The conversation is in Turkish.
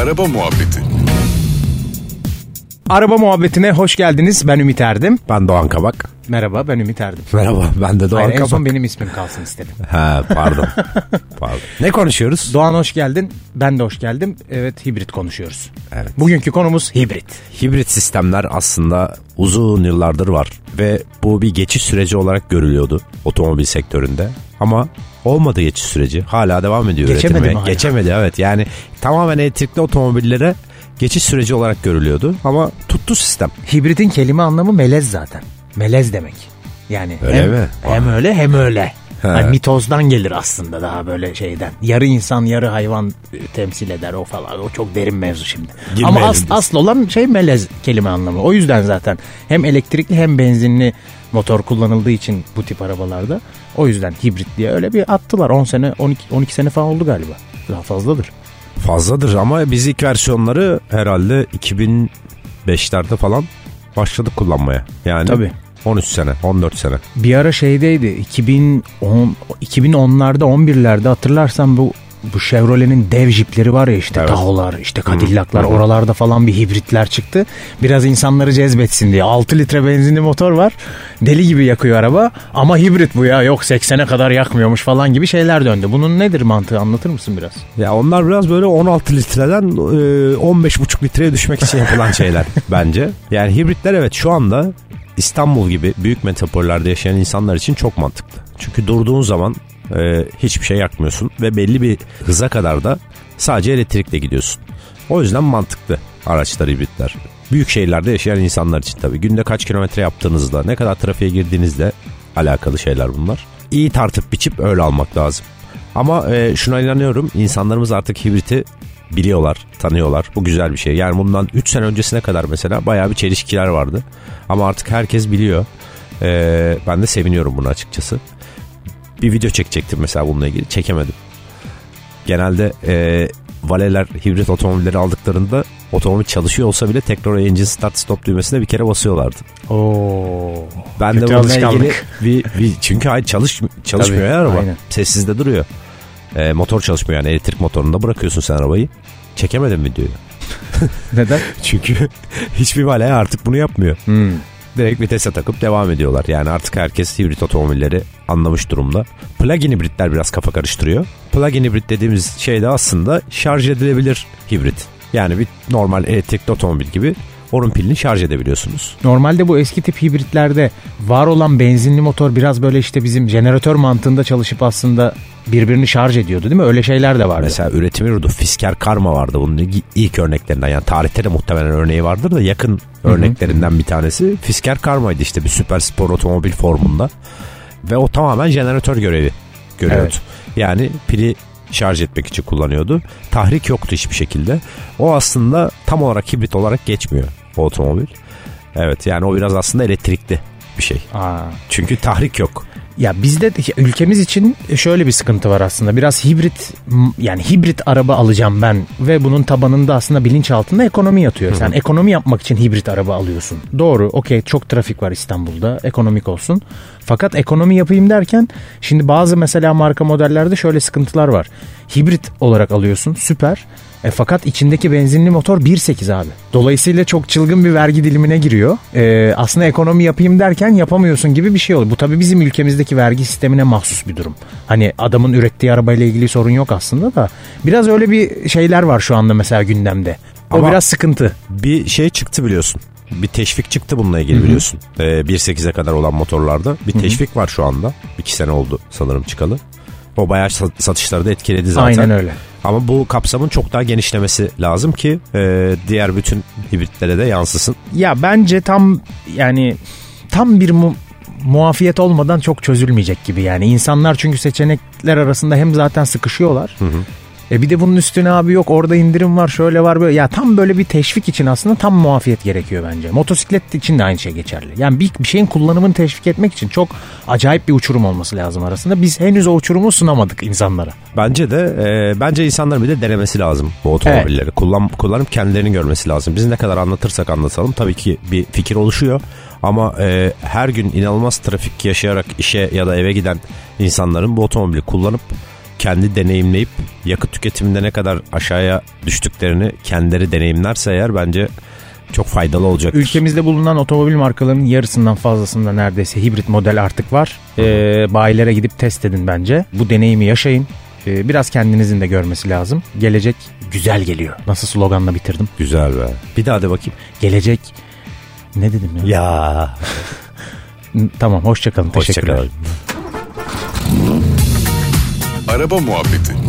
Araba Muhabbeti Araba muhabbetine hoş geldiniz. Ben Ümit Erdim. Ben Doğan Kabak. Merhaba ben Ümit Erdim. Merhaba ben de Doğan Hayır, en Kabak. son benim ismim kalsın istedim. Ha pardon. pardon. Ne konuşuyoruz? Doğan hoş geldin. Ben de hoş geldim. Evet hibrit konuşuyoruz. Evet. Bugünkü konumuz hibrit. Hibrit sistemler aslında uzun yıllardır var ve bu bir geçiş süreci olarak görülüyordu otomobil sektöründe. Ama olmadı geçiş süreci. Hala devam ediyor Geçemedi üretime. mi hala? Geçemedi evet. Yani tamamen elektrikli otomobillere geçiş süreci olarak görülüyordu ama tuttu sistem. Hibritin kelime anlamı melez zaten. Melez demek. Yani Öyle hem, mi? hem öyle hem öyle. He. Hani mitozdan gelir aslında daha böyle şeyden. Yarı insan yarı hayvan temsil eder o falan. O çok derin mevzu şimdi. Girmeyelim Ama as, biz. asıl olan şey melez kelime anlamı. O yüzden zaten hem elektrikli hem benzinli motor kullanıldığı için bu tip arabalarda. O yüzden hibrit diye öyle bir attılar. 10 sene 12, 12 sene falan oldu galiba. Daha fazladır. Fazladır ama biz ilk versiyonları herhalde 2005'lerde falan başladık kullanmaya. Yani Tabii. 13 sene, 14 sene. Bir ara şeydeydi 2010 2010'larda 11'lerde hatırlarsan bu bu Chevrolet'in dev jipleri var ya işte Evet. Tahoe'lar işte Cadillac'lar oralarda falan bir hibritler çıktı. Biraz insanları cezbetsin diye 6 litre benzinli motor var. Deli gibi yakıyor araba ama hibrit bu ya yok 80'e kadar yakmıyormuş falan gibi şeyler döndü. Bunun nedir mantığı anlatır mısın biraz? Ya onlar biraz böyle 16 litreden e, 15,5 litreye düşmek için yapılan şeyler bence. Yani hibritler evet şu anda İstanbul gibi büyük metropollerde yaşayan insanlar için çok mantıklı. Çünkü durduğun zaman e, hiçbir şey yakmıyorsun ve belli bir hıza kadar da sadece elektrikle gidiyorsun. O yüzden mantıklı araçlar hibritler. Büyük şehirlerde yaşayan insanlar için tabii. Günde kaç kilometre yaptığınızda, ne kadar trafiğe girdiğinizle alakalı şeyler bunlar. İyi tartıp biçip öyle almak lazım. Ama e, şuna inanıyorum insanlarımız artık hibriti biliyorlar, tanıyorlar. Bu güzel bir şey. Yani bundan 3 sene öncesine kadar mesela bayağı bir çelişkiler vardı. Ama artık herkes biliyor. E, ben de seviniyorum bunu açıkçası. Bir video çekecektim mesela bununla ilgili. Çekemedim. Genelde e, valeler hibrit otomobilleri aldıklarında otomobil çalışıyor olsa bile tekrar engine start stop düğmesine bir kere basıyorlardı. Oo. Ben de bununla ilgili bir, bir çünkü hayır çalış çalışmıyor Tabii, ya araba. aynen. Sessizde duruyor. E, motor çalışmıyor yani elektrik motorunda bırakıyorsun sen arabayı. Çekemedim videoyu. Neden? Çünkü hiçbir vale artık bunu yapmıyor. Hmm. Direkt vitese takıp devam ediyorlar. Yani artık herkes hibrit otomobilleri anlamış durumda. Plug-in hibritler biraz kafa karıştırıyor. Plug-in hibrit dediğimiz şey de aslında şarj edilebilir hibrit. Yani bir normal elektrikli otomobil gibi onun pilini şarj edebiliyorsunuz. Normalde bu eski tip hibritlerde var olan benzinli motor biraz böyle işte bizim jeneratör mantığında çalışıp aslında birbirini şarj ediyordu değil mi? Öyle şeyler de vardı. Mesela üretim yurdu Fisker Karma vardı bunun ilk- örneklerinden. Yani tarihte de muhtemelen örneği vardır da yakın örneklerinden bir tanesi. Fisker Karma'ydı işte bir süper spor otomobil formunda. Ve o tamamen jeneratör görevi görüyordu. Evet. Yani pili şarj etmek için kullanıyordu. Tahrik yoktu hiçbir şekilde. O aslında tam olarak hibrit olarak geçmiyor otomobil. Evet yani o biraz aslında elektrikli bir şey. Aa. Çünkü tahrik yok. Ya bizde de- ülkemiz için şöyle bir sıkıntı var aslında. Biraz hibrit yani hibrit araba alacağım ben ve bunun tabanında aslında bilinç altında ekonomi yatıyor. Sen ekonomi yapmak için hibrit araba alıyorsun. Doğru okey çok trafik var İstanbul'da ekonomik olsun. Fakat ekonomi yapayım derken şimdi bazı mesela marka modellerde şöyle sıkıntılar var. Hibrit olarak alıyorsun süper. E, fakat içindeki benzinli motor 1.8 abi. Dolayısıyla çok çılgın bir vergi dilimine giriyor. E, aslında ekonomi yapayım derken yapamıyorsun gibi bir şey oluyor. Bu tabii bizim ülkemizdeki vergi sistemine mahsus bir durum. Hani adamın ürettiği arabayla ilgili sorun yok aslında da. Biraz öyle bir şeyler var şu anda mesela gündemde. O Ama- biraz sıkıntı. bir şey çıktı biliyorsun. Bir teşvik çıktı bununla ilgili biliyorsun. Ee, 1.8'e kadar olan motorlarda bir teşvik var şu anda. İki sene oldu sanırım çıkalı. O bayağı sat- satışları da etkiledi zaten. Aynen öyle. Ama bu kapsamın çok daha genişlemesi lazım ki e, diğer bütün hibritlere de yansısın. Ya bence tam yani tam bir mu- muafiyet olmadan çok çözülmeyecek gibi yani. İnsanlar çünkü seçenekler arasında hem zaten sıkışıyorlar. E bir de bunun üstüne abi yok orada indirim var şöyle var böyle. Ya tam böyle bir teşvik için aslında tam muafiyet gerekiyor bence. Motosiklet için de aynı şey geçerli. Yani bir, bir şeyin kullanımını teşvik etmek için çok acayip bir uçurum olması lazım arasında. Biz henüz o uçurumu sunamadık insanlara. Bence de e, bence insanların bir de denemesi lazım bu otomobilleri. Kullan, kullanıp kendilerini görmesi lazım. Biz ne kadar anlatırsak anlatalım tabii ki bir fikir oluşuyor. Ama e, her gün inanılmaz trafik yaşayarak işe ya da eve giden insanların bu otomobili kullanıp kendi deneyimleyip yakıt tüketiminde ne kadar aşağıya düştüklerini kendileri deneyimlerse eğer bence çok faydalı olacak. Ülkemizde bulunan otomobil markalarının yarısından fazlasında neredeyse hibrit model artık var. Ee, bayilere gidip test edin bence. Bu deneyimi yaşayın. Ee, biraz kendinizin de görmesi lazım. Gelecek güzel geliyor. Nasıl sloganla bitirdim? Güzel be. Bir daha de bakayım. Gelecek ne dedim ya? Ya. Tamam hoşçakalın. Teşekkürler. Hoşçakalın. Araba Muhabbeti